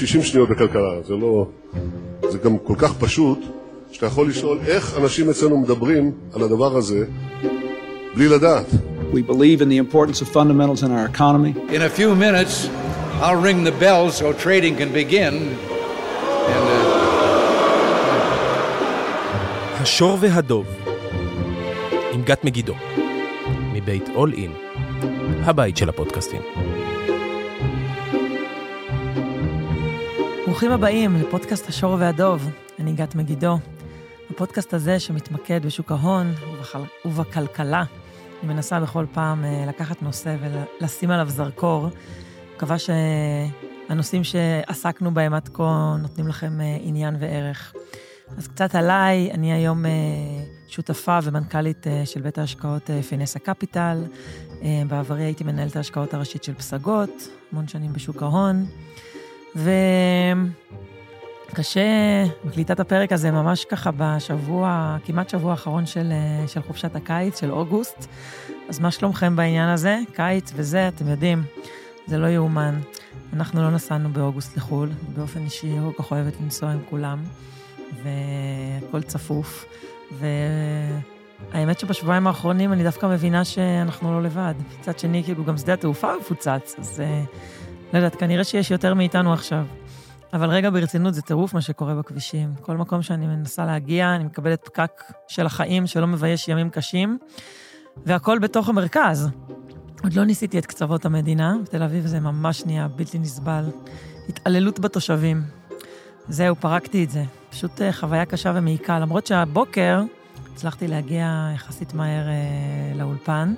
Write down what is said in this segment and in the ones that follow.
60 שניות בכלכלה, זה לא... זה גם כל כך פשוט, שאתה יכול לשאול איך אנשים אצלנו מדברים על הדבר הזה בלי לדעת. We believe in the importance of fundamentals in our economy. In a few minutes, I'll ring the bell so trading can begin. And, uh... השור והדוב, עם גת מגידו, מבית אול אין, הבית של הפודקאסטים. ברוכים הבאים לפודקאסט השור והדוב, אני גת מגידו. הפודקאסט הזה שמתמקד בשוק ההון ובכל... ובכלכלה. אני מנסה בכל פעם אה, לקחת נושא ולשים עליו זרקור. מקווה שהנושאים שעסקנו בהם עד כה נותנים לכם אה, עניין וערך. אז קצת עליי, אני היום אה, שותפה ומנכ"לית של בית ההשקעות פינסה קפיטל. בעברי הייתי מנהלת ההשקעות הראשית של פסגות, המון שנים בשוק ההון. וקשה, בקליטת הפרק הזה, ממש ככה בשבוע, כמעט שבוע האחרון של, של חופשת הקיץ, של אוגוסט. אז מה שלומכם בעניין הזה? קיץ וזה, אתם יודעים, זה לא יאומן. אנחנו לא נסענו באוגוסט לחו"ל, באופן אישי, לא כל כך אוהבת לנסוע עם כולם, והכל צפוף. והאמת שבשבועיים האחרונים אני דווקא מבינה שאנחנו לא לבד. מצד שני, כאילו, גם שדה התעופה מפוצץ, אז לא יודעת, כנראה שיש יותר מאיתנו עכשיו. אבל רגע ברצינות, זה טירוף מה שקורה בכבישים. כל מקום שאני מנסה להגיע, אני מקבלת פקק של החיים שלא מבייש ימים קשים, והכל בתוך המרכז. עוד לא ניסיתי את קצוות המדינה, בתל אביב זה ממש נהיה בלתי נסבל. התעללות בתושבים. זהו, פרקתי את זה. פשוט אה, חוויה קשה ומעיקה, למרות שהבוקר הצלחתי להגיע יחסית מהר אה, לאולפן.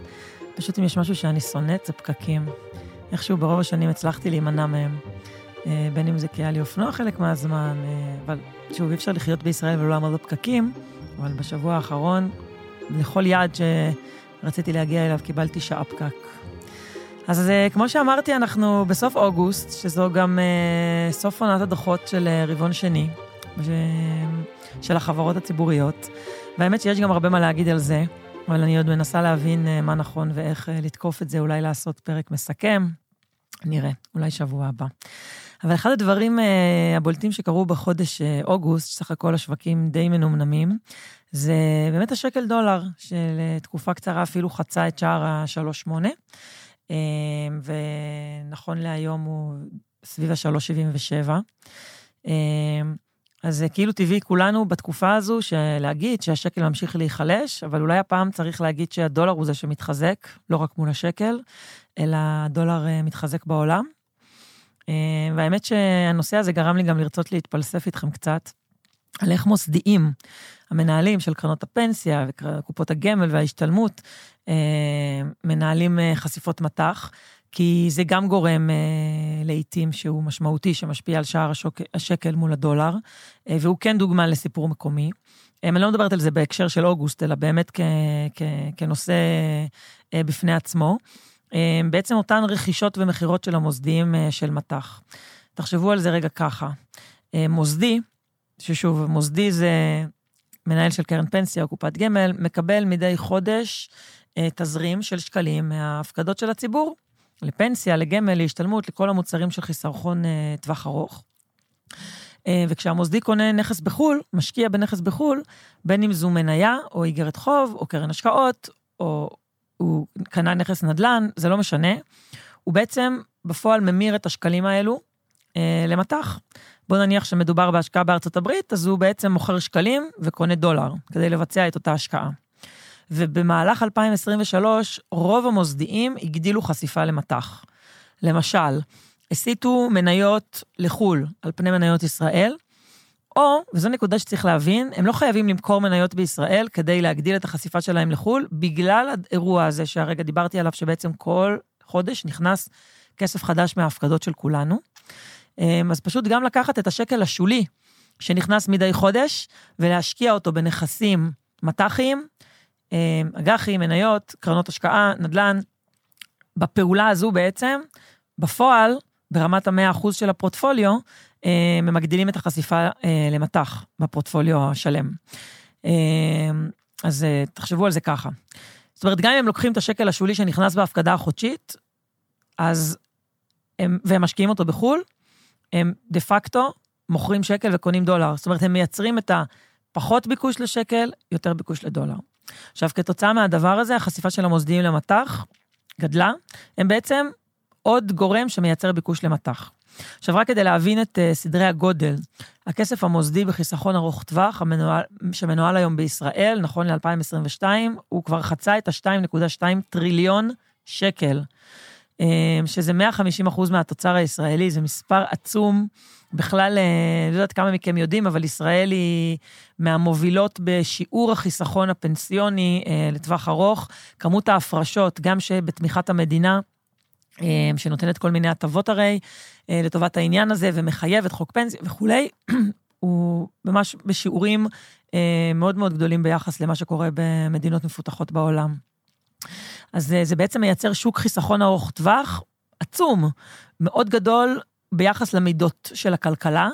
פשוט אם יש משהו שאני שונאת, זה פקקים. איכשהו ברוב השנים הצלחתי להימנע מהם. אה, בין אם זה כי היה לי אופנוע חלק מהזמן, אה, אבל שוב, אי אפשר לחיות בישראל ולא לעמוד בפקקים, אבל בשבוע האחרון, לכל יעד שרציתי להגיע אליו קיבלתי שעה פקק. אז אה, כמו שאמרתי, אנחנו בסוף אוגוסט, שזו גם סוף עונת הדוחות של רבעון שני, של החברות הציבוריות, והאמת שיש גם הרבה מה להגיד על זה, אבל אני עוד מנסה להבין מה נכון ואיך לתקוף את זה, אולי לעשות פרק מסכם, נראה, אולי שבוע הבא. אבל אחד הדברים uh, הבולטים שקרו בחודש uh, אוגוסט, סך הכל השווקים די מנומנמים, זה באמת השקל דולר, שלתקופה קצרה אפילו חצה את שער ה-3.8, uh, ונכון להיום הוא סביב ה-3.77. אז זה כאילו טבעי כולנו בתקופה הזו להגיד שהשקל ממשיך להיחלש, אבל אולי הפעם צריך להגיד שהדולר הוא זה שמתחזק, לא רק מול השקל, אלא הדולר אה, מתחזק בעולם. אה, והאמת שהנושא הזה גרם לי גם לרצות להתפלסף איתכם קצת על איך מוסדיים, המנהלים של קרנות הפנסיה וקופות הגמל וההשתלמות, אה, מנהלים חשיפות מטח, כי זה גם גורם לעיתים שהוא משמעותי, שמשפיע על שער השקל מול הדולר, והוא כן דוגמה לסיפור מקומי. אני לא מדברת על זה בהקשר של אוגוסט, אלא באמת כ- כ- כנושא בפני עצמו. אמ, בעצם אותן רכישות ומכירות של המוסדיים אה, של מט"ח. תחשבו על זה רגע ככה. אה, מוסדי, ששוב, מוסדי זה מנהל של קרן פנסיה או קופת גמל, מקבל מדי חודש אה, תזרים של שקלים מההפקדות של הציבור, לפנסיה, לגמל, להשתלמות, לכל המוצרים של חיסרון טווח ארוך. וכשהמוסדי קונה נכס בחו"ל, משקיע בנכס בחו"ל, בין אם זו מניה או איגרת חוב או קרן השקעות או הוא קנה נכס נדל"ן, זה לא משנה. הוא בעצם בפועל ממיר את השקלים האלו אה, למטח. בוא נניח שמדובר בהשקעה בארצות הברית, אז הוא בעצם מוכר שקלים וקונה דולר, כדי לבצע את אותה השקעה. ובמהלך 2023, רוב המוסדיים הגדילו חשיפה למטח. למשל, הסיטו מניות לחו"ל על פני מניות ישראל, או, וזו נקודה שצריך להבין, הם לא חייבים למכור מניות בישראל כדי להגדיל את החשיפה שלהם לחו"ל, בגלל האירוע הזה שהרגע דיברתי עליו, שבעצם כל חודש נכנס כסף חדש מההפקדות של כולנו. אמ, אז פשוט גם לקחת את השקל השולי שנכנס מדי חודש, ולהשקיע אותו בנכסים מט"חיים, אג"חים, מניות, קרנות השקעה, נדל"ן. בפעולה הזו בעצם, בפועל, ברמת ה-100% של הפורטפוליו, אה, הם מגדילים את החשיפה אה, למטח בפורטפוליו השלם. אה, אז תחשבו על זה ככה. זאת אומרת, גם אם הם לוקחים את השקל השולי שנכנס בהפקדה החודשית, אז הם, והם משקיעים אותו בחו"ל, הם דה פקטו מוכרים שקל וקונים דולר. זאת אומרת, הם מייצרים את הפחות ביקוש לשקל, יותר ביקוש לדולר. עכשיו, כתוצאה מהדבר הזה, החשיפה של המוסדיים למטח גדלה. הם בעצם עוד גורם שמייצר ביקוש למטח. עכשיו, רק כדי להבין את uh, סדרי הגודל, הכסף המוסדי בחיסכון ארוך טווח, המנוהל, שמנוהל היום בישראל, נכון ל-2022, הוא כבר חצה את ה-2.2 טריליון שקל, uh, שזה 150 אחוז מהתוצר הישראלי, זה מספר עצום. בכלל, אה, אני לא יודעת כמה מכם יודעים, אבל ישראל היא מהמובילות בשיעור החיסכון הפנסיוני לטווח ארוך. כמות ההפרשות, גם שבתמיכת המדינה, שנותנת כל מיני הטבות הרי, אה, לטובת העניין הזה, ומחייב את חוק פנסיה וכולי, הוא ממש בשיעורים אה, מאוד מאוד גדולים ביחס למה שקורה במדינות מפותחות בעולם. אז אה, זה בעצם מייצר שוק חיסכון ארוך טווח עצום, מאוד גדול ביחס למידות של הכלכלה,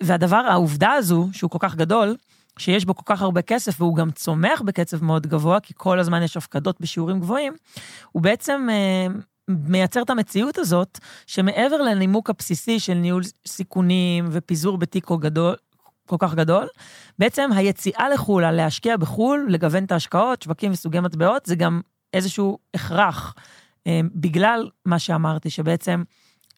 והדבר, העובדה הזו, שהוא כל כך גדול, שיש בו כל כך הרבה כסף והוא גם צומח בקצב מאוד גבוה, כי כל הזמן יש הפקדות בשיעורים גבוהים, הוא בעצם מייצר את המציאות הזאת, שמעבר לנימוק הבסיסי של ניהול סיכונים ופיזור בתיק כל, גדול, כל כך גדול, בעצם היציאה לחו"ל, להשקיע בחו"ל, לגוון את ההשקעות, שווקים וסוגי מטבעות, זה גם איזשהו הכרח, אה, בגלל מה שאמרתי, שבעצם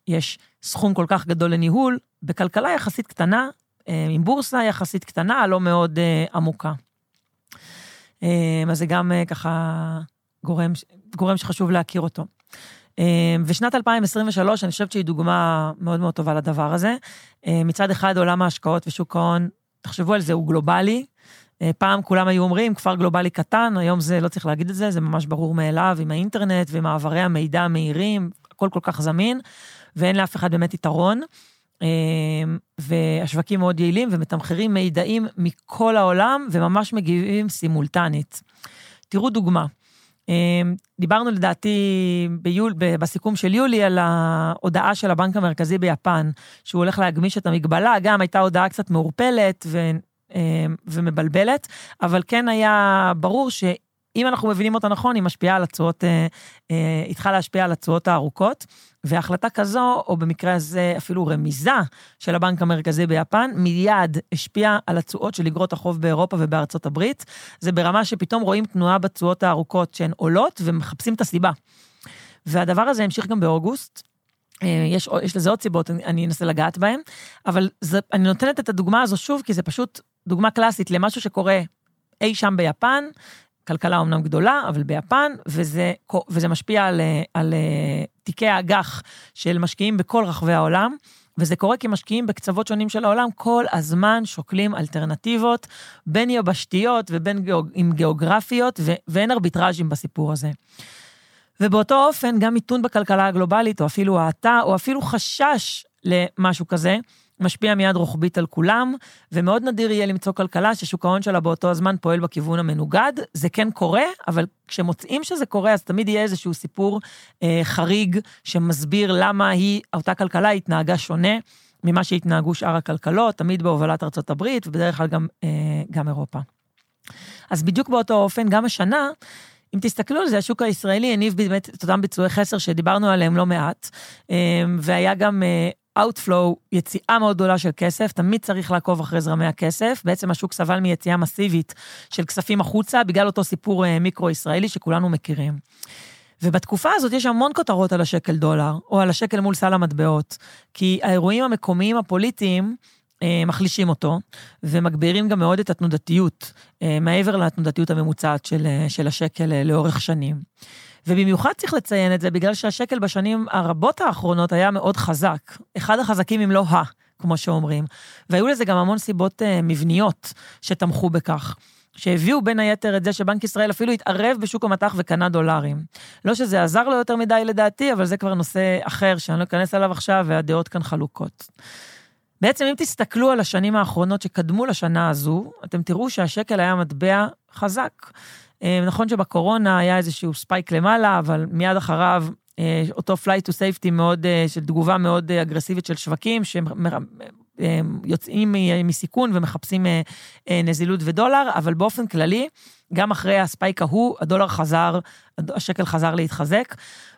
יש סכום כל כך גדול לניהול, בכלכלה יחסית קטנה, אה, עם בורסה יחסית קטנה, לא מאוד אה, עמוקה. אז זה גם ככה גורם, גורם שחשוב להכיר אותו. ושנת 2023, אני חושבת שהיא דוגמה מאוד מאוד טובה לדבר הזה. מצד אחד, עולם ההשקעות ושוק ההון, תחשבו על זה, הוא גלובלי. פעם כולם היו אומרים, כפר גלובלי קטן, היום זה, לא צריך להגיד את זה, זה ממש ברור מאליו, עם האינטרנט ומעברי המידע המהירים, הכל כל כך זמין, ואין לאף אחד באמת יתרון. והשווקים מאוד יעילים ומתמחרים מידעים מכל העולם, וממש מגיבים סימולטנית. תראו דוגמה. אמ, דיברנו לדעתי ביול, בסיכום של יולי על ההודעה של הבנק המרכזי ביפן, שהוא הולך להגמיש את המגבלה, גם הייתה הודעה קצת מעורפלת ו, אמ, ומבלבלת, אבל כן היה ברור ש... אם אנחנו מבינים אותה נכון, היא משפיעה על התשואות, אה, אה, התחלה להשפיע על התשואות הארוכות, והחלטה כזו, או במקרה הזה אפילו רמיזה של הבנק המרכזי ביפן, מיד השפיעה על התשואות של אגרות החוב באירופה ובארצות הברית. זה ברמה שפתאום רואים תנועה בתשואות הארוכות שהן עולות ומחפשים את הסיבה. והדבר הזה המשיך גם באוגוסט. אה, יש, יש לזה עוד סיבות, אני, אני אנסה לגעת בהן, אבל זה, אני נותנת את הדוגמה הזו שוב, כי זה פשוט דוגמה קלאסית למשהו שקורה אי שם ביפן, כלכלה אומנם גדולה, אבל ביפן, וזה, וזה משפיע על, על אה, תיקי האג"ח של משקיעים בכל רחבי העולם. וזה קורה כי משקיעים בקצוות שונים של העולם כל הזמן שוקלים אלטרנטיבות, בין יבשתיות ובין גיאוג... גיאוגרפיות, ו... ואין ארביטראז'ים בסיפור הזה. ובאותו אופן, גם מיתון בכלכלה הגלובלית, או אפילו האטה, או אפילו חשש למשהו כזה, משפיע מיד רוחבית על כולם, ומאוד נדיר יהיה למצוא כלכלה ששוק ההון שלה באותו הזמן פועל בכיוון המנוגד. זה כן קורה, אבל כשמוצאים שזה קורה, אז תמיד יהיה איזשהו סיפור אה, חריג שמסביר למה היא, אותה כלכלה התנהגה שונה ממה שהתנהגו שאר הכלכלות, תמיד בהובלת ארצות הברית, ובדרך כלל גם, אה, גם אירופה. אז בדיוק באותו אופן, גם השנה, אם תסתכלו על זה, השוק הישראלי הניב באמת את אותם ביצועי חסר שדיברנו עליהם לא מעט, אה, והיה גם אה, Outflow, יציאה מאוד גדולה של כסף, תמיד צריך לעקוב אחרי זרמי הכסף. בעצם השוק סבל מיציאה מסיבית של כספים החוצה, בגלל אותו סיפור אה, מיקרו-ישראלי שכולנו מכירים. ובתקופה הזאת יש המון כותרות על השקל דולר, או על השקל מול סל המטבעות, כי האירועים המקומיים הפוליטיים אה, מחלישים אותו, ומגבירים גם מאוד את התנודתיות, אה, מעבר לתנודתיות הממוצעת של, אה, של השקל אה, לאורך שנים. ובמיוחד צריך לציין את זה, בגלל שהשקל בשנים הרבות האחרונות היה מאוד חזק. אחד החזקים אם לא ה, כמו שאומרים. והיו לזה גם המון סיבות uh, מבניות שתמכו בכך. שהביאו בין היתר את זה שבנק ישראל אפילו התערב בשוק המטח וקנה דולרים. לא שזה עזר לו יותר מדי לדעתי, אבל זה כבר נושא אחר שאני לא אכנס אליו עכשיו, והדעות כאן חלוקות. בעצם אם תסתכלו על השנים האחרונות שקדמו לשנה הזו, אתם תראו שהשקל היה מטבע חזק. אה, נכון שבקורונה היה איזשהו ספייק למעלה, אבל מיד אחריו אה, אותו flight to safety מאוד, אה, של תגובה מאוד אגרסיבית של שווקים, שיוצאים מסיכון ומחפשים נזילות ודולר, אבל באופן כללי, גם אחרי הספייק ההוא, הדולר חזר, השקל חזר להתחזק.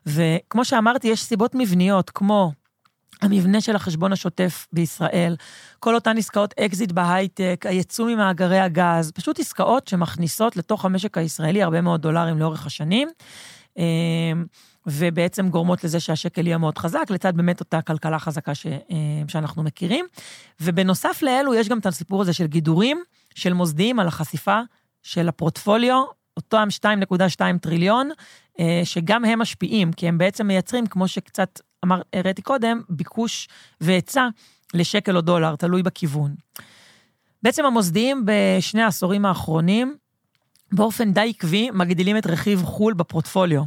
וכמו שאמרתי, יש סיבות מבניות, כמו המבנה של החשבון השוטף בישראל, כל אותן עסקאות אקזיט בהייטק, היצוא ממאגרי הגז, פשוט עסקאות שמכניסות לתוך המשק הישראלי הרבה מאוד דולרים לאורך השנים. אמ, ובעצם גורמות לזה שהשקל יהיה מאוד חזק, לצד באמת אותה כלכלה חזקה ש, אמ, שאנחנו מכירים. ובנוסף לאלו, יש גם את הסיפור הזה של גידורים של מוסדיים על החשיפה של הפורטפוליו, אותם 2.2 טריליון, אה, שגם הם משפיעים, כי הם בעצם מייצרים, כמו שקצת אמר, הראיתי קודם, ביקוש והיצע לשקל או דולר, תלוי בכיוון. בעצם המוסדיים בשני העשורים האחרונים, באופן די עקבי, מגדילים את רכיב חו"ל בפורטפוליו.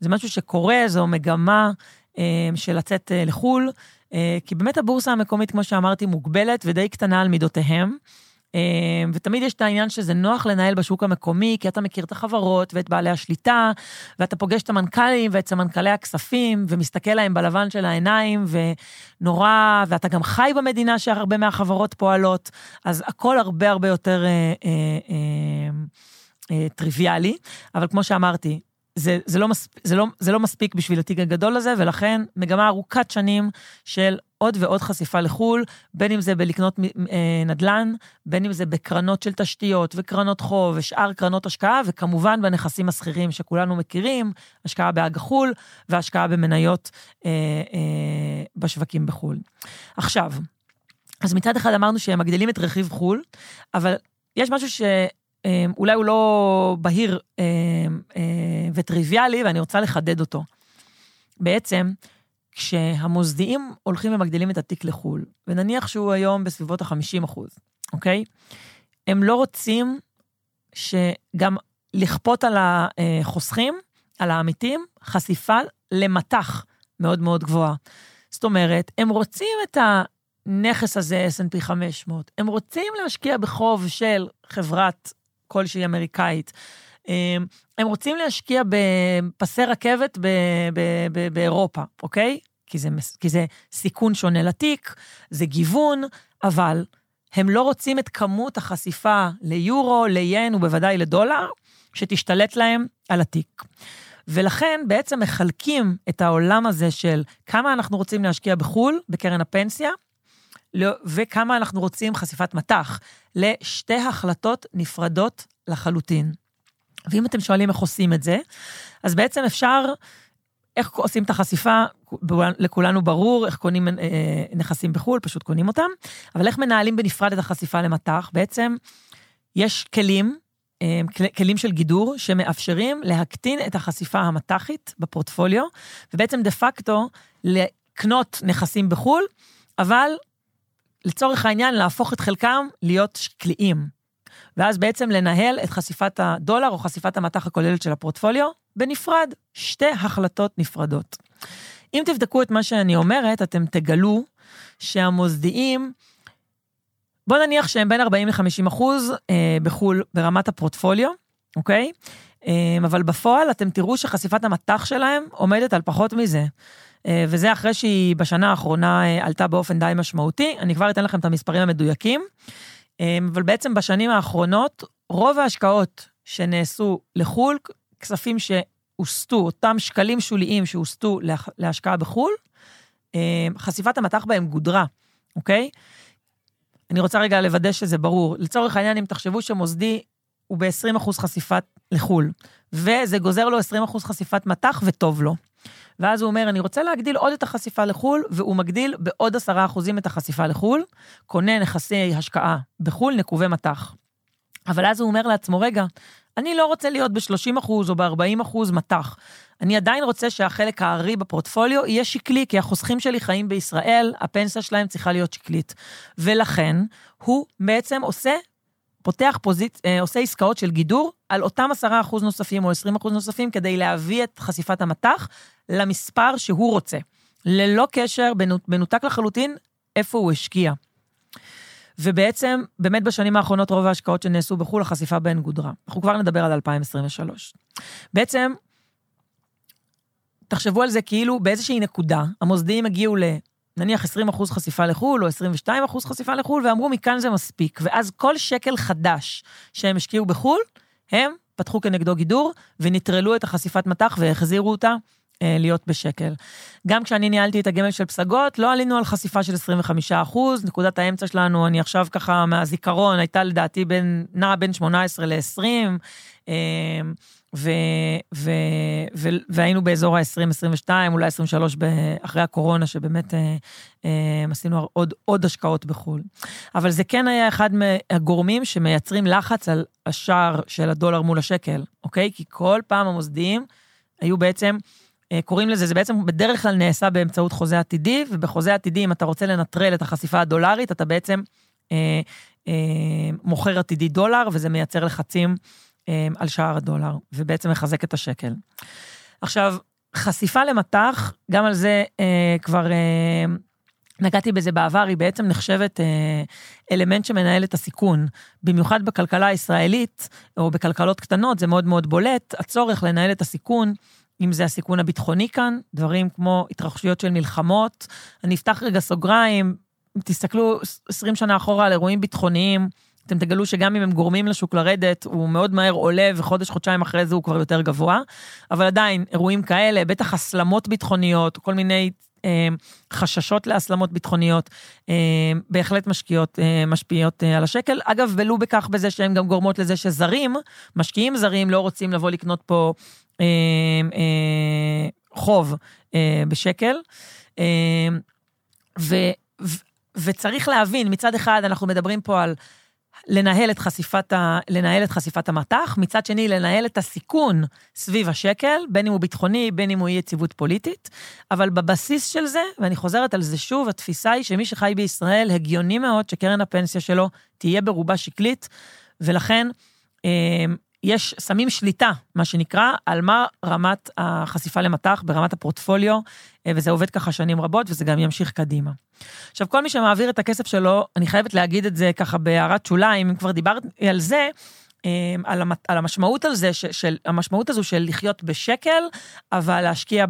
זה משהו שקורה, זו מגמה אה, של לצאת אה, לחו"ל, אה, כי באמת הבורסה המקומית, כמו שאמרתי, מוגבלת ודי קטנה על מידותיהם. אמ, ותמיד יש את העניין שזה נוח לנהל בשוק המקומי, כי אתה מכיר את החברות ואת בעלי השליטה, ואתה פוגש את המנכ"לים ואת סמנכ"לי הכספים, ומסתכל להם בלבן של העיניים, ונורא, ואתה גם חי במדינה שהרבה מהחברות פועלות, אז הכל הרבה הרבה יותר אה, אה, אה, אה, טריוויאלי. אבל כמו שאמרתי, זה, זה, לא מספ... זה, לא, זה לא מספיק בשביל התיק הגדול הזה, ולכן מגמה ארוכת שנים של עוד ועוד חשיפה לחו"ל, בין אם זה בלקנות אה, נדל"ן, בין אם זה בקרנות של תשתיות וקרנות חוב ושאר קרנות השקעה, וכמובן בנכסים השכירים שכולנו מכירים, השקעה באג"ח חו"ל והשקעה במניות אה, אה, בשווקים בחו"ל. עכשיו, אז מצד אחד אמרנו שהם מגדילים את רכיב חו"ל, אבל יש משהו ש... אולי הוא לא בהיר וטריוויאלי, ואני רוצה לחדד אותו. בעצם, כשהמוסדיים הולכים ומגדילים את התיק לחו"ל, ונניח שהוא היום בסביבות ה-50 אחוז, אוקיי? הם לא רוצים שגם לכפות על החוסכים, על העמיתים, חשיפה למטח מאוד מאוד גבוהה. זאת אומרת, הם רוצים את הנכס הזה, S&P 500, הם רוצים להשקיע בחוב של חברת כלשהי אמריקאית. אמ, הם רוצים להשקיע בפסי רכבת באירופה, אוקיי? כי זה, כי זה סיכון שונה לתיק, זה גיוון, אבל הם לא רוצים את כמות החשיפה ליורו, ליין ובוודאי לדולר, שתשתלט להם על התיק. ולכן בעצם מחלקים את העולם הזה של כמה אנחנו רוצים להשקיע בחו"ל, בקרן הפנסיה, וכמה אנחנו רוצים חשיפת מטח, לשתי החלטות נפרדות לחלוטין. ואם אתם שואלים איך עושים את זה, אז בעצם אפשר, איך עושים את החשיפה, לכולנו ברור, איך קונים אה, נכסים בחו"ל, פשוט קונים אותם, אבל איך מנהלים בנפרד את החשיפה למטח? בעצם יש כלים, אה, כלים של גידור, שמאפשרים להקטין את החשיפה המטחית בפורטפוליו, ובעצם דה פקטו לקנות נכסים בחו"ל, אבל לצורך העניין להפוך את חלקם להיות שקליים. ואז בעצם לנהל את חשיפת הדולר או חשיפת המטח הכוללת של הפורטפוליו בנפרד, שתי החלטות נפרדות. אם תבדקו את מה שאני אומרת, אתם תגלו שהמוסדיים, בוא נניח שהם בין 40 ל-50 אחוז אה, בחו"ל ברמת הפורטפוליו, אוקיי? אה, אבל בפועל אתם תראו שחשיפת המטח שלהם עומדת על פחות מזה. אה, וזה אחרי שהיא בשנה האחרונה אה, עלתה באופן די משמעותי. אני כבר אתן לכם את המספרים המדויקים. אמ, אבל בעצם בשנים האחרונות, רוב ההשקעות שנעשו לחו"ל, כספים שהוסטו, אותם שקלים שוליים שהוסטו להשקעה בחו"ל, חשיפת המטח בהם גודרה, אוקיי? אני רוצה רגע לוודא שזה ברור. לצורך העניין, אם תחשבו שמוסדי הוא ב-20% חשיפת לחו"ל, וזה גוזר לו 20% חשיפת מטח וטוב לו. ואז הוא אומר, אני רוצה להגדיל עוד את החשיפה לחו"ל, והוא מגדיל בעוד עשרה אחוזים את החשיפה לחו"ל, קונה נכסי השקעה בחו"ל, נקובי מטח. אבל אז הוא אומר לעצמו, רגע, אני לא רוצה להיות ב-30 אחוז או ב-40 אחוז מטח. אני עדיין רוצה שהחלק הארי בפורטפוליו יהיה שקלי, כי החוסכים שלי חיים בישראל, הפנסיה שלהם צריכה להיות שקלית. ולכן, הוא בעצם עושה פותח פוזיצ... אה, עושה עסקאות של גידור על אותם 10% נוספים או 20% נוספים כדי להביא את חשיפת המטח למספר שהוא רוצה. ללא קשר, מנותק לחלוטין, איפה הוא השקיע. ובעצם, באמת בשנים האחרונות רוב ההשקעות שנעשו בחו"ל, החשיפה בהן גודרה. אנחנו כבר נדבר על 2023. בעצם, תחשבו על זה כאילו באיזושהי נקודה, המוסדיים הגיעו ל... נניח 20 אחוז חשיפה לחו"ל, או 22 אחוז חשיפה לחו"ל, ואמרו, מכאן זה מספיק. ואז כל שקל חדש שהם השקיעו בחו"ל, הם פתחו כנגדו גידור, ונטרלו את החשיפת מטח והחזירו אותה אה, להיות בשקל. גם כשאני ניהלתי את הגמל של פסגות, לא עלינו על חשיפה של 25 אחוז, נקודת האמצע שלנו, אני עכשיו ככה מהזיכרון, הייתה לדעתי בין, נעה בין 18 ל-20, אה, ו, ו, ו, והיינו באזור ה-20-22, אולי 23 אחרי הקורונה, שבאמת אה, אה, עשינו עוד, עוד השקעות בחו"ל. אבל זה כן היה אחד מהגורמים שמייצרים לחץ על השער של הדולר מול השקל, אוקיי? כי כל פעם המוסדיים היו בעצם, אה, קוראים לזה, זה בעצם בדרך כלל נעשה באמצעות חוזה עתידי, ובחוזה עתידי, אם אתה רוצה לנטרל את החשיפה הדולרית, אתה בעצם אה, אה, מוכר עתידי דולר, וזה מייצר לחצים על שער הדולר, ובעצם מחזק את השקל. עכשיו, חשיפה למטח, גם על זה אה, כבר אה, נגעתי בזה בעבר, היא בעצם נחשבת אה, אלמנט שמנהל את הסיכון. במיוחד בכלכלה הישראלית, או בכלכלות קטנות, זה מאוד מאוד בולט, הצורך לנהל את הסיכון. אם זה הסיכון הביטחוני כאן, דברים כמו התרחשויות של מלחמות. אני אפתח רגע סוגריים, תסתכלו 20 שנה אחורה על אירועים ביטחוניים, אתם תגלו שגם אם הם גורמים לשוק לרדת, הוא מאוד מהר עולה, וחודש, חודשיים אחרי זה הוא כבר יותר גבוה. אבל עדיין, אירועים כאלה, בטח הסלמות ביטחוניות, כל מיני אה, חששות להסלמות ביטחוניות, אה, בהחלט משקיעות, אה, משפיעות אה, על השקל. אגב, ולו בכך בזה שהן גם גורמות לזה שזרים, משקיעים זרים, לא רוצים לבוא לקנות פה אה, אה, חוב אה, בשקל. אה, ו, ו, וצריך להבין, מצד אחד אנחנו מדברים פה על לנהל את חשיפת, ה, לנהל את חשיפת המטח, מצד שני, לנהל את הסיכון סביב השקל, בין אם הוא ביטחוני, בין אם הוא אי יציבות פוליטית, אבל בבסיס של זה, ואני חוזרת על זה שוב, התפיסה היא שמי שחי בישראל, הגיוני מאוד שקרן הפנסיה שלו תהיה ברובה שקלית, ולכן אה, יש, שמים שליטה, מה שנקרא, על מה רמת החשיפה למטח ברמת הפורטפוליו, אה, וזה עובד ככה שנים רבות, וזה גם ימשיך קדימה. עכשיו, כל מי שמעביר את הכסף שלו, אני חייבת להגיד את זה ככה בהערת שוליים, אם כבר דיברתי על זה, אה, על, על המשמעות על זה, של, המשמעות הזו של לחיות בשקל, אבל להשקיע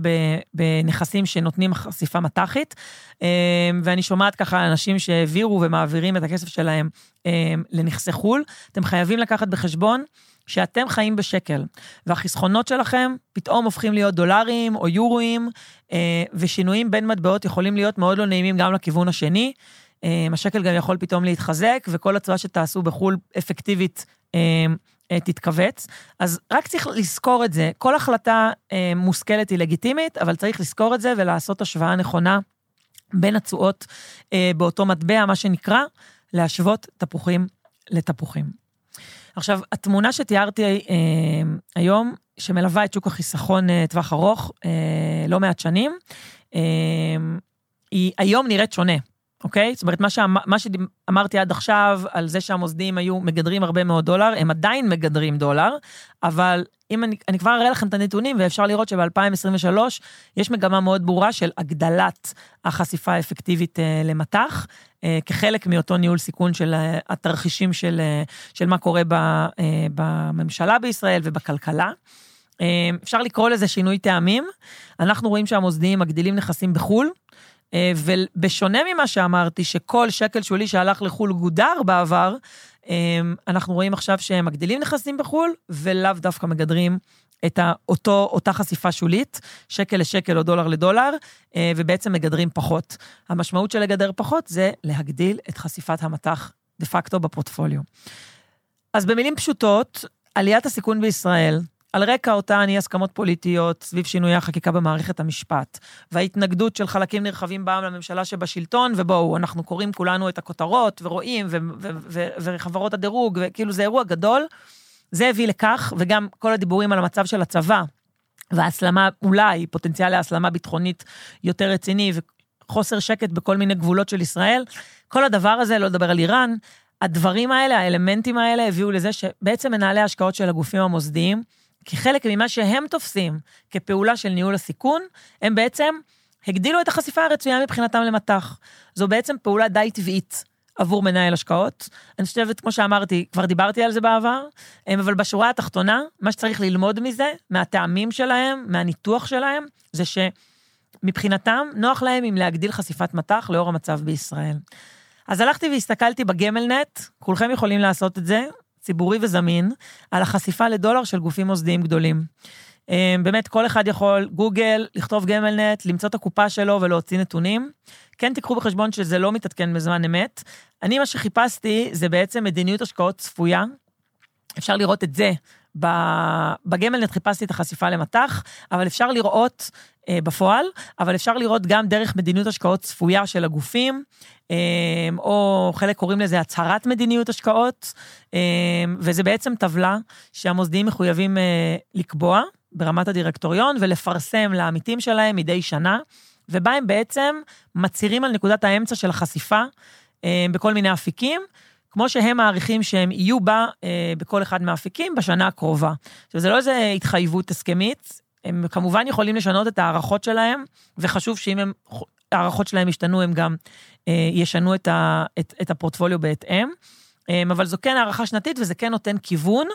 בנכסים שנותנים חשיפה מט"חית. אה, ואני שומעת ככה אנשים שהעבירו ומעבירים את הכסף שלהם לנכסי חו"ל. אתם חייבים לקחת בחשבון שאתם חיים בשקל, והחסכונות שלכם פתאום הופכים להיות דולרים או יורואים, אה, ושינויים בין מטבעות יכולים להיות מאוד לא נעימים גם לכיוון השני. אה, השקל גם יכול פתאום להתחזק, וכל הצבעה שתעשו בחו"ל אפקטיבית אה, תתכווץ. אז רק צריך לזכור את זה. כל החלטה מושכלת היא לגיטימית, אבל צריך לזכור את זה ולעשות השוואה נכונה בין התשואות באותו מטבע, מה שנקרא, להשוות תפוחים לתפוחים. עכשיו, התמונה שתיארתי אה, היום, שמלווה את שוק החיסכון אה, טווח ארוך, אה, לא מעט שנים, אה, היא היום נראית שונה, אוקיי? זאת אומרת, מה, שאמר, מה שאמרתי עד עכשיו על זה שהמוסדים היו מגדרים הרבה מאוד דולר, הם עדיין מגדרים דולר, אבל אם אני, אני כבר אראה לכם את הנתונים, ואפשר לראות שב-2023 יש מגמה מאוד ברורה של הגדלת החשיפה האפקטיבית אה, למטח, אה, כחלק מאותו ניהול סיכון של אה, התרחישים של, אה, של מה קורה ב, אה, בממשלה בישראל ובכלכלה. אה, אפשר לקרוא לזה שינוי טעמים. אנחנו רואים שהמוסדיים מגדילים נכסים בחו"ל, ובשונה ממה שאמרתי, שכל שקל שולי שהלך לחו"ל גודר בעבר, אה, אנחנו רואים עכשיו שהם מגדילים נכסים בחו"ל, ולאו דווקא מגדרים את אותו, אותה חשיפה שולית, שקל לשקל או דולר לדולר, אה, ובעצם מגדרים פחות. המשמעות של לגדר פחות זה להגדיל את חשיפת המטח דה פקטו בפורטפוליו. אז במילים פשוטות, עליית הסיכון בישראל על רקע אותן אי הסכמות פוליטיות סביב שינויי החקיקה במערכת המשפט, וההתנגדות של חלקים נרחבים בעם לממשלה שבשלטון, ובואו, אנחנו קוראים כולנו את הכותרות, ורואים, וחברות הדירוג, וכאילו זה אירוע גדול. זה הביא לכך, וגם כל הדיבורים על המצב של הצבא, וההסלמה, אולי פוטנציאל להסלמה ביטחונית יותר רציני, וחוסר שקט בכל מיני גבולות של ישראל, כל הדבר הזה, לא לדבר על איראן, הדברים האלה, האלמנטים האלה, הביאו לזה שבעצם מנהלי ההשקעות של הגופים המוסדיים, כחלק ממה שהם תופסים כפעולה של ניהול הסיכון, הם בעצם הגדילו את החשיפה הרצויה מבחינתם למטח. זו בעצם פעולה די טבעית עבור מנהל השקעות. אני חושבת, כמו שאמרתי, כבר דיברתי על זה בעבר, אבל בשורה התחתונה, מה שצריך ללמוד מזה, מהטעמים שלהם, מהניתוח שלהם, זה שמבחינתם, נוח להם עם להגדיל חשיפת מטח לאור המצב בישראל. אז הלכתי והסתכלתי בגמלנט, כולכם יכולים לעשות את זה, ציבורי וזמין, על החשיפה לדולר של גופים מוסדיים גדולים. אה, באמת, כל אחד יכול, גוגל, לכתוב גמלנט, למצוא את הקופה שלו ולהוציא נתונים. כן תיקחו בחשבון שזה לא מתעדכן בזמן אמת. אני, מה שחיפשתי זה בעצם מדיניות השקעות צפויה. אפשר לראות את זה. בגמלנט חיפשתי את החשיפה למטח, אבל אפשר לראות אה, בפועל, אבל אפשר לראות גם דרך מדיניות השקעות צפויה של הגופים, אה, או חלק קוראים לזה הצהרת מדיניות השקעות, אה, וזה בעצם טבלה שהמוסדיים מחויבים אה, לקבוע ברמת הדירקטוריון ולפרסם לעמיתים שלהם מדי שנה, ובה הם בעצם מצהירים על נקודת האמצע של החשיפה אה, בכל מיני אפיקים. כמו שהם מעריכים שהם יהיו בה אה, בכל אחד מהאפיקים בשנה הקרובה. עכשיו, זה לא איזו התחייבות הסכמית, הם כמובן יכולים לשנות את ההערכות שלהם, וחשוב שאם הם, ההערכות שלהם ישתנו, הם גם אה, ישנו את, ה, את, את הפורטפוליו בהתאם. אה, אבל זו כן הערכה שנתית וזה כן נותן כיוון.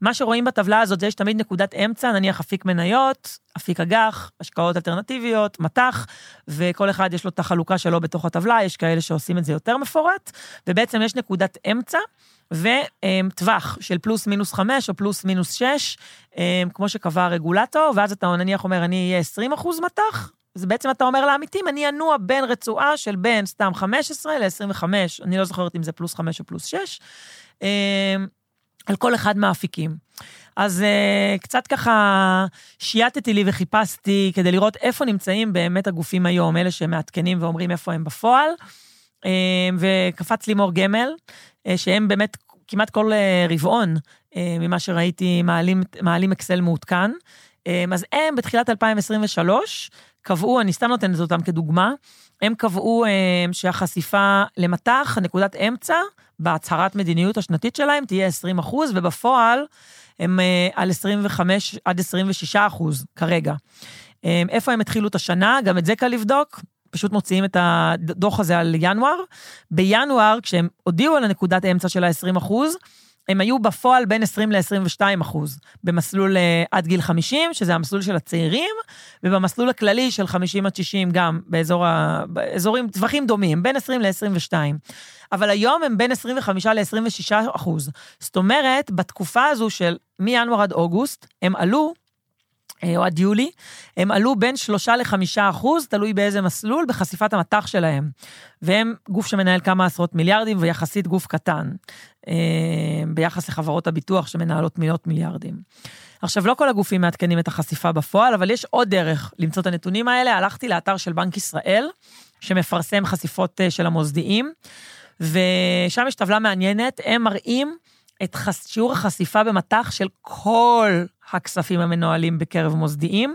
מה שרואים בטבלה הזאת זה יש תמיד נקודת אמצע, נניח אפיק מניות, אפיק אג"ח, השקעות אלטרנטיביות, מט"ח, וכל אחד יש לו את החלוקה שלו בתוך הטבלה, יש כאלה שעושים את זה יותר מפורט, ובעצם יש נקודת אמצע. וטווח של פלוס מינוס חמש או פלוס מינוס שש, כמו שקבע הרגולטור, ואז אתה נניח אומר, אני אהיה 20 אחוז מטח, אז בעצם אתה אומר לעמיתים, אני אנוע בין רצועה של בין סתם 15 ל-25, אני לא זוכרת אם זה פלוס 5 או פלוס 6, על כל אחד מהאפיקים. אז uh, קצת ככה שייטתי לי וחיפשתי כדי לראות איפה נמצאים באמת הגופים היום, אלה שמעדכנים ואומרים איפה הם בפועל. Uh, וקפץ לי מור גמל, uh, שהם באמת כמעט כל uh, רבעון, uh, ממה שראיתי, מעלים, מעלים אקסל מעודכן. Uh, אז הם בתחילת 2023 קבעו, אני סתם נותנת אותם כדוגמה, הם קבעו uh, שהחשיפה למטח, נקודת אמצע, בהצהרת מדיניות השנתית שלהם תהיה 20 אחוז, ובפועל הם uh, על 25 עד 26 אחוז כרגע. Um, איפה הם התחילו את השנה? גם את זה קל לבדוק. פשוט מוציאים את הדוח הזה על ינואר. בינואר, כשהם הודיעו על הנקודת האמצע של ה-20 אחוז, הם היו בפועל בין 20 ל-22 אחוז, במסלול uh, עד גיל 50, שזה המסלול של הצעירים, ובמסלול הכללי של 50 עד 60 גם, באזור ה... באזורים, טווחים דומים, בין 20 ל-22. אבל היום הם בין 25 ל-26 אחוז. זאת אומרת, בתקופה הזו של מינואר עד אוגוסט, הם עלו אה, או עד יולי, הם עלו בין 3 ל-5 אחוז, תלוי באיזה מסלול, בחשיפת המטח שלהם. והם גוף שמנהל כמה עשרות מיליארדים, ויחסית גוף קטן, אה, ביחס לחברות הביטוח שמנהלות מאות מיליארדים. עכשיו, לא כל הגופים מעדכנים את החשיפה בפועל, אבל יש עוד דרך למצוא את הנתונים האלה. הלכתי לאתר של בנק ישראל, שמפרסם חשיפות אה, של המוסדיים, ושם יש טבלה מעניינת, הם מראים את חס... שיעור החשיפה במטח של כל הכספים המנוהלים בקרב מוסדיים.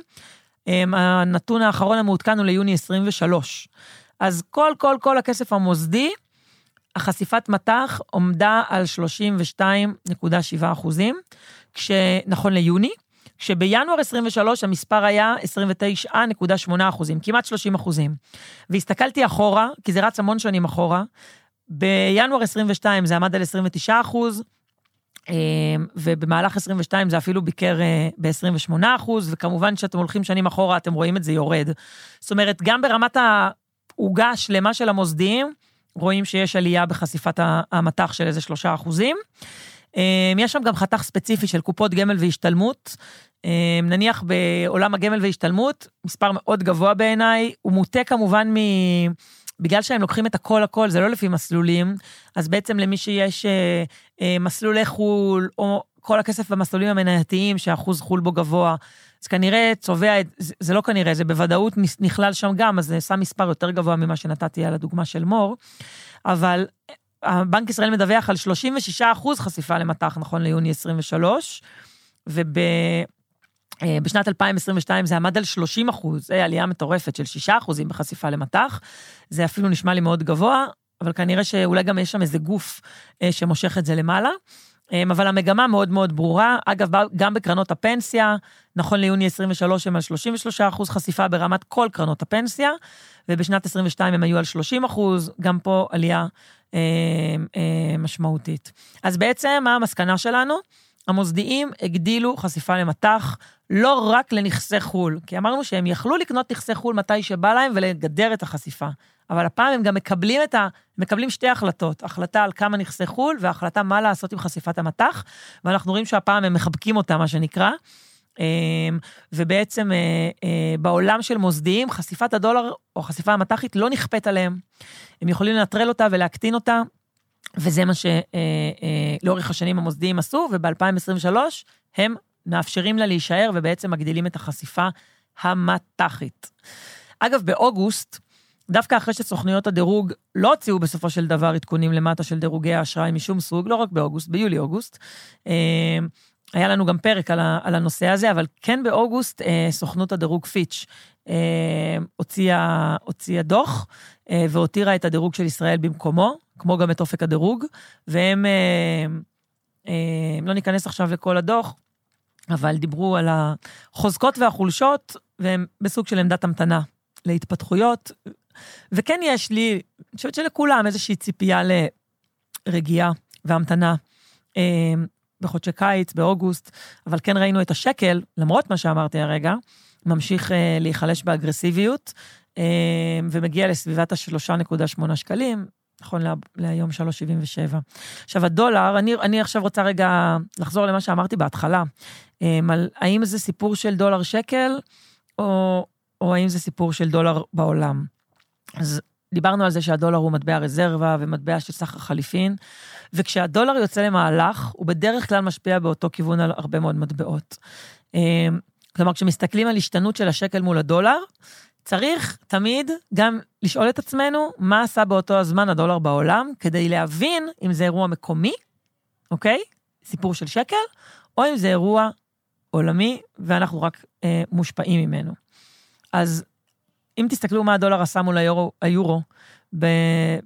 הנתון האחרון המעודכן הוא ליוני 23. אז כל, כל, כל הכסף המוסדי, החשיפת מטח עומדה על 32.7 אחוזים, כשנכון ליוני, כשבינואר 23 המספר היה 29.8 אחוזים, כמעט 30 אחוזים. והסתכלתי אחורה, כי זה רץ המון שנים אחורה, בינואר 22 זה עמד על 29 אחוז, אמ, ובמהלך 22 זה אפילו ביקר אה, ב-28 אחוז, וכמובן שאתם הולכים שנים אחורה, אתם רואים את זה יורד. זאת אומרת, גם ברמת העוגה השלמה של המוסדיים, רואים שיש עלייה בחשיפת המטח של איזה שלושה אחוזים. אמ, יש שם גם חתך ספציפי של קופות גמל והשתלמות. אמ, נניח בעולם הגמל והשתלמות, מספר מאוד גבוה בעיניי, הוא מוטה כמובן מ... בגלל שהם לוקחים את הכל הכל, זה לא לפי מסלולים, אז בעצם למי שיש אה, אה, מסלולי חו"ל, או כל הכסף במסלולים המנייתיים, שאחוז חו"ל בו גבוה, אז כנראה צובע, זה, זה לא כנראה, זה בוודאות נכלל שם גם, אז זה שם מספר יותר גבוה ממה שנתתי על הדוגמה של מור, אבל אה, בנק ישראל מדווח על 36 אחוז חשיפה למטח, נכון ליוני 23, וב... אה, בשנת 2022 זה עמד על 30 אחוז, זה עלייה מטורפת של 6 אחוזים בחשיפה למטח. זה אפילו נשמע לי מאוד גבוה, אבל כנראה שאולי גם יש שם איזה גוף אה, שמושך את זה למעלה. אה, אבל המגמה מאוד מאוד ברורה. אגב, גם בקרנות הפנסיה, נכון ליוני 23 הם על 33 אחוז חשיפה ברמת כל קרנות הפנסיה, ובשנת 22 הם היו על 30 אחוז, גם פה עלייה אה, אה, משמעותית. אז בעצם, מה המסקנה שלנו? המוסדיים הגדילו חשיפה למטח לא רק לנכסי חו"ל, כי אמרנו שהם יכלו לקנות נכסי חו"ל מתי שבא להם ולגדר את החשיפה. אבל הפעם הם גם מקבלים את ה... מקבלים שתי החלטות, החלטה על כמה נכסי חו"ל והחלטה מה לעשות עם חשיפת המטח, ואנחנו רואים שהפעם הם מחבקים אותה, מה שנקרא. ובעצם בעולם של מוסדיים, חשיפת הדולר או חשיפה המט"חית לא נכפית עליהם. הם יכולים לנטרל אותה ולהקטין אותה, וזה מה שלאורך השנים המוסדיים עשו, וב-2023 הם מאפשרים לה להישאר ובעצם מגדילים את החשיפה המט"חית. אגב, באוגוסט, דווקא אחרי שסוכניות הדירוג לא הוציאו בסופו של דבר עדכונים למטה של דירוגי האשראי משום סוג, לא רק באוגוסט, ביולי-אוגוסט, אה, היה לנו גם פרק על, על הנושא הזה, אבל כן באוגוסט אה, סוכנות הדירוג פיץ' אה, הוציאה, הוציאה דוח והותירה את הדירוג של ישראל במקומו, כמו גם את אופק הדירוג, והם, לא ניכנס עכשיו לכל הדוח, אבל דיברו על החוזקות והחולשות, והם בסוג של עמדת המתנה להתפתחויות. וכן יש לי, אני חושבת שלכולם איזושהי ציפייה לרגיעה והמתנה אה, בחודשי קיץ, באוגוסט, אבל כן ראינו את השקל, למרות מה שאמרתי הרגע, ממשיך אה, להיחלש באגרסיביות, אה, ומגיע לסביבת ה-3.8 שקלים, נכון לה, להיום 3.77. עכשיו, הדולר, אני, אני עכשיו רוצה רגע לחזור למה שאמרתי בהתחלה, על האם זה סיפור של דולר שקל, או, או האם זה סיפור של דולר בעולם. אז דיברנו על זה שהדולר הוא מטבע רזרבה ומטבע של סחר חליפין, וכשהדולר יוצא למהלך, הוא בדרך כלל משפיע באותו כיוון על הרבה מאוד מטבעות. אמ, כלומר, כשמסתכלים על השתנות של השקל מול הדולר, צריך תמיד גם לשאול את עצמנו מה עשה באותו הזמן הדולר בעולם, כדי להבין אם זה אירוע מקומי, אוקיי? סיפור של שקל, או אם זה אירוע עולמי, ואנחנו רק אה, מושפעים ממנו. אז אם תסתכלו מה הדולר עשה מול היורו, היורו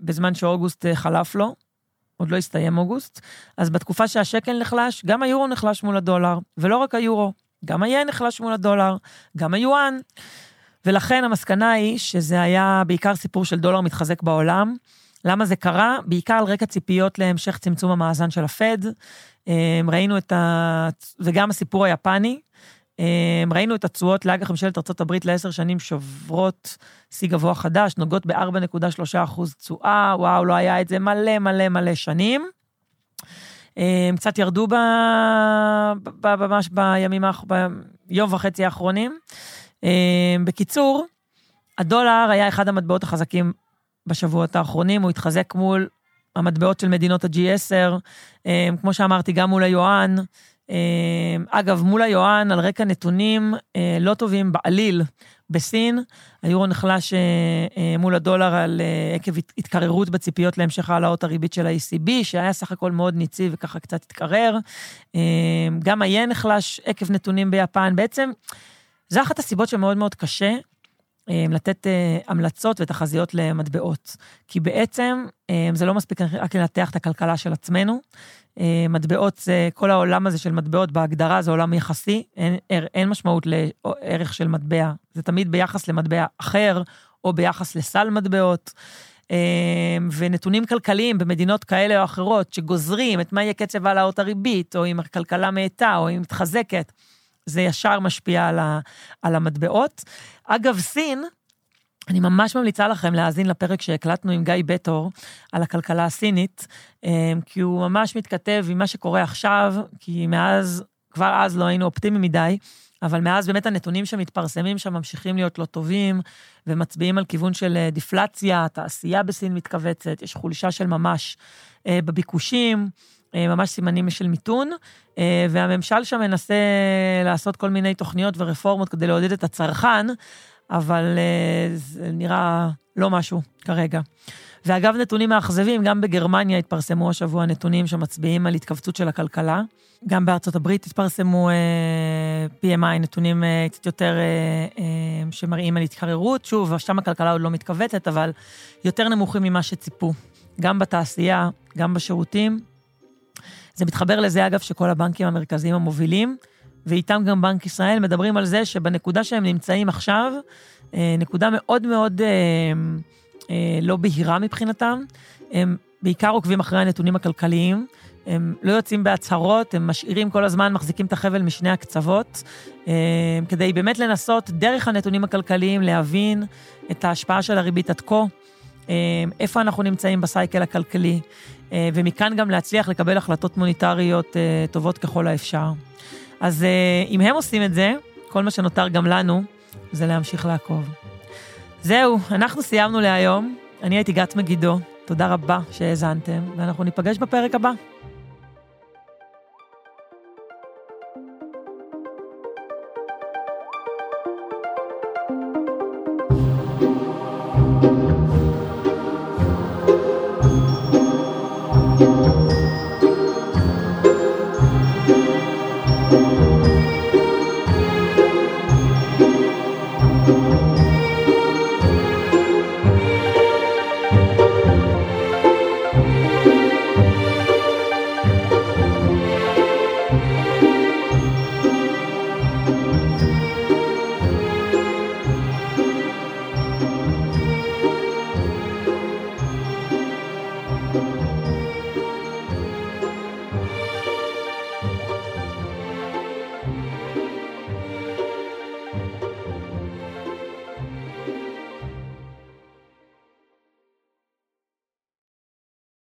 בזמן שאוגוסט אה, חלף לו, עוד לא הסתיים אוגוסט, אז בתקופה שהשקל נחלש, גם היורו נחלש מול הדולר, ולא רק היורו, גם היין נחלש מול הדולר, גם היואן. ולכן המסקנה היא שזה היה בעיקר סיפור של דולר מתחזק בעולם. למה זה קרה? בעיקר על רקע ציפיות להמשך צמצום המאזן של הפד. אה, ראינו את ה... וגם הסיפור היפני, ראינו את התשואות לאג"ח ממשלת ארה"ב לעשר שנים שוברות שיא גבוה חדש, נוגעות ב-4.3 אחוז תשואה, וואו, לא היה את זה מלא מלא מלא שנים. אמ, קצת ירדו ב... ב... ממש בימים. ביום וחצי האחרונים. אמ, בקיצור, הדולר היה אחד המטבעות החזקים בשבועות האחרונים, הוא התחזק מול המטבעות של מדינות ה-G10, כמו שאמרתי, גם מול היואן, אמ, אגב, מול היואן, על רקע נתונים אה, לא טובים בעליל בסין, היורו נחלש אה, אה, מול הדולר על עקב התקררות בציפיות להמשך העלאות הריבית של ה-ECB, שהיה סך הכל מאוד ניצי וככה קצת התקרר. אמ, גם היין נחלש עקב נתונים ביפן. בעצם, זו אחת הסיבות שמאוד מאוד קשה לתת המלצות ותחזיות למטבעות. כי בעצם זה לא מספיק רק לנתח את הכלכלה של עצמנו, אה, מטבעות זה, כל העולם הזה של מטבעות בהגדרה זה עולם יחסי, אין, אין משמעות לערך של מטבע, זה תמיד ביחס למטבע אחר, או ביחס לסל מטבעות. אה, ונתונים כלכליים במדינות כאלה או אחרות שגוזרים את מה יהיה קצב העלאות הריבית, או אם הכלכלה מאטה, או אם מתחזקת, זה ישר משפיע על, ה, על המטבעות. אגב, סין, אני ממש ממליצה לכם להאזין לפרק שהקלטנו עם גיא בטור על הכלכלה הסינית, אמ, כי הוא ממש מתכתב עם מה שקורה עכשיו, כי מאז, כבר אז לא היינו אופטימיים מדי, אבל מאז באמת הנתונים שמתפרסמים שם ממשיכים להיות לא טובים, ומצביעים על כיוון של אה, דיפלציה, התעשייה בסין מתכווצת, יש חולשה של ממש אה, בביקושים. אה, ממש סימנים של מיתון, והממשל שם מנסה לעשות כל מיני תוכניות ורפורמות כדי לעודד את הצרכן, אבל uh, זה נראה לא משהו כרגע. ואגב, נתונים מאכזבים, גם בגרמניה התפרסמו השבוע נתונים שמצביעים על התכווצות של הכלכלה. גם בארצות הברית התפרסמו uh, אה, PMI, נתונים uh, קצת יותר uh, uh, שמראים על התקררות. שוב, שם הכלכלה עוד לא מתכווצת, אבל יותר נמוכים ממה שציפו. גם בתעשייה, גם בשירותים. זה מתחבר לזה, אגב, שכל הבנקים המרכזיים המובילים ואיתם גם בנק ישראל, מדברים על זה שבנקודה שהם נמצאים עכשיו, אה, נקודה מאוד מאוד אה, אה, לא בהירה מבחינתם, הם בעיקר עוקבים אחרי הנתונים הכלכליים, הם לא יוצאים בהצהרות, הם משאירים כל הזמן, מחזיקים את החבל משני הקצוות, כדי באמת לנסות דרך הנתונים הכלכליים להבין את ההשפעה של הריבית עד כה, איפה אנחנו נמצאים בסייקל הכלכלי, ומכאן גם להצליח לקבל החלטות מוניטריות טובות ככל האפשר. אז uh, אם הם עושים את זה, כל מה שנותר גם לנו, זה להמשיך לעקוב. זהו, אנחנו סיימנו להיום. אני הייתי גת מגידו, תודה רבה שהאזנתם, ואנחנו ניפגש בפרק הבא.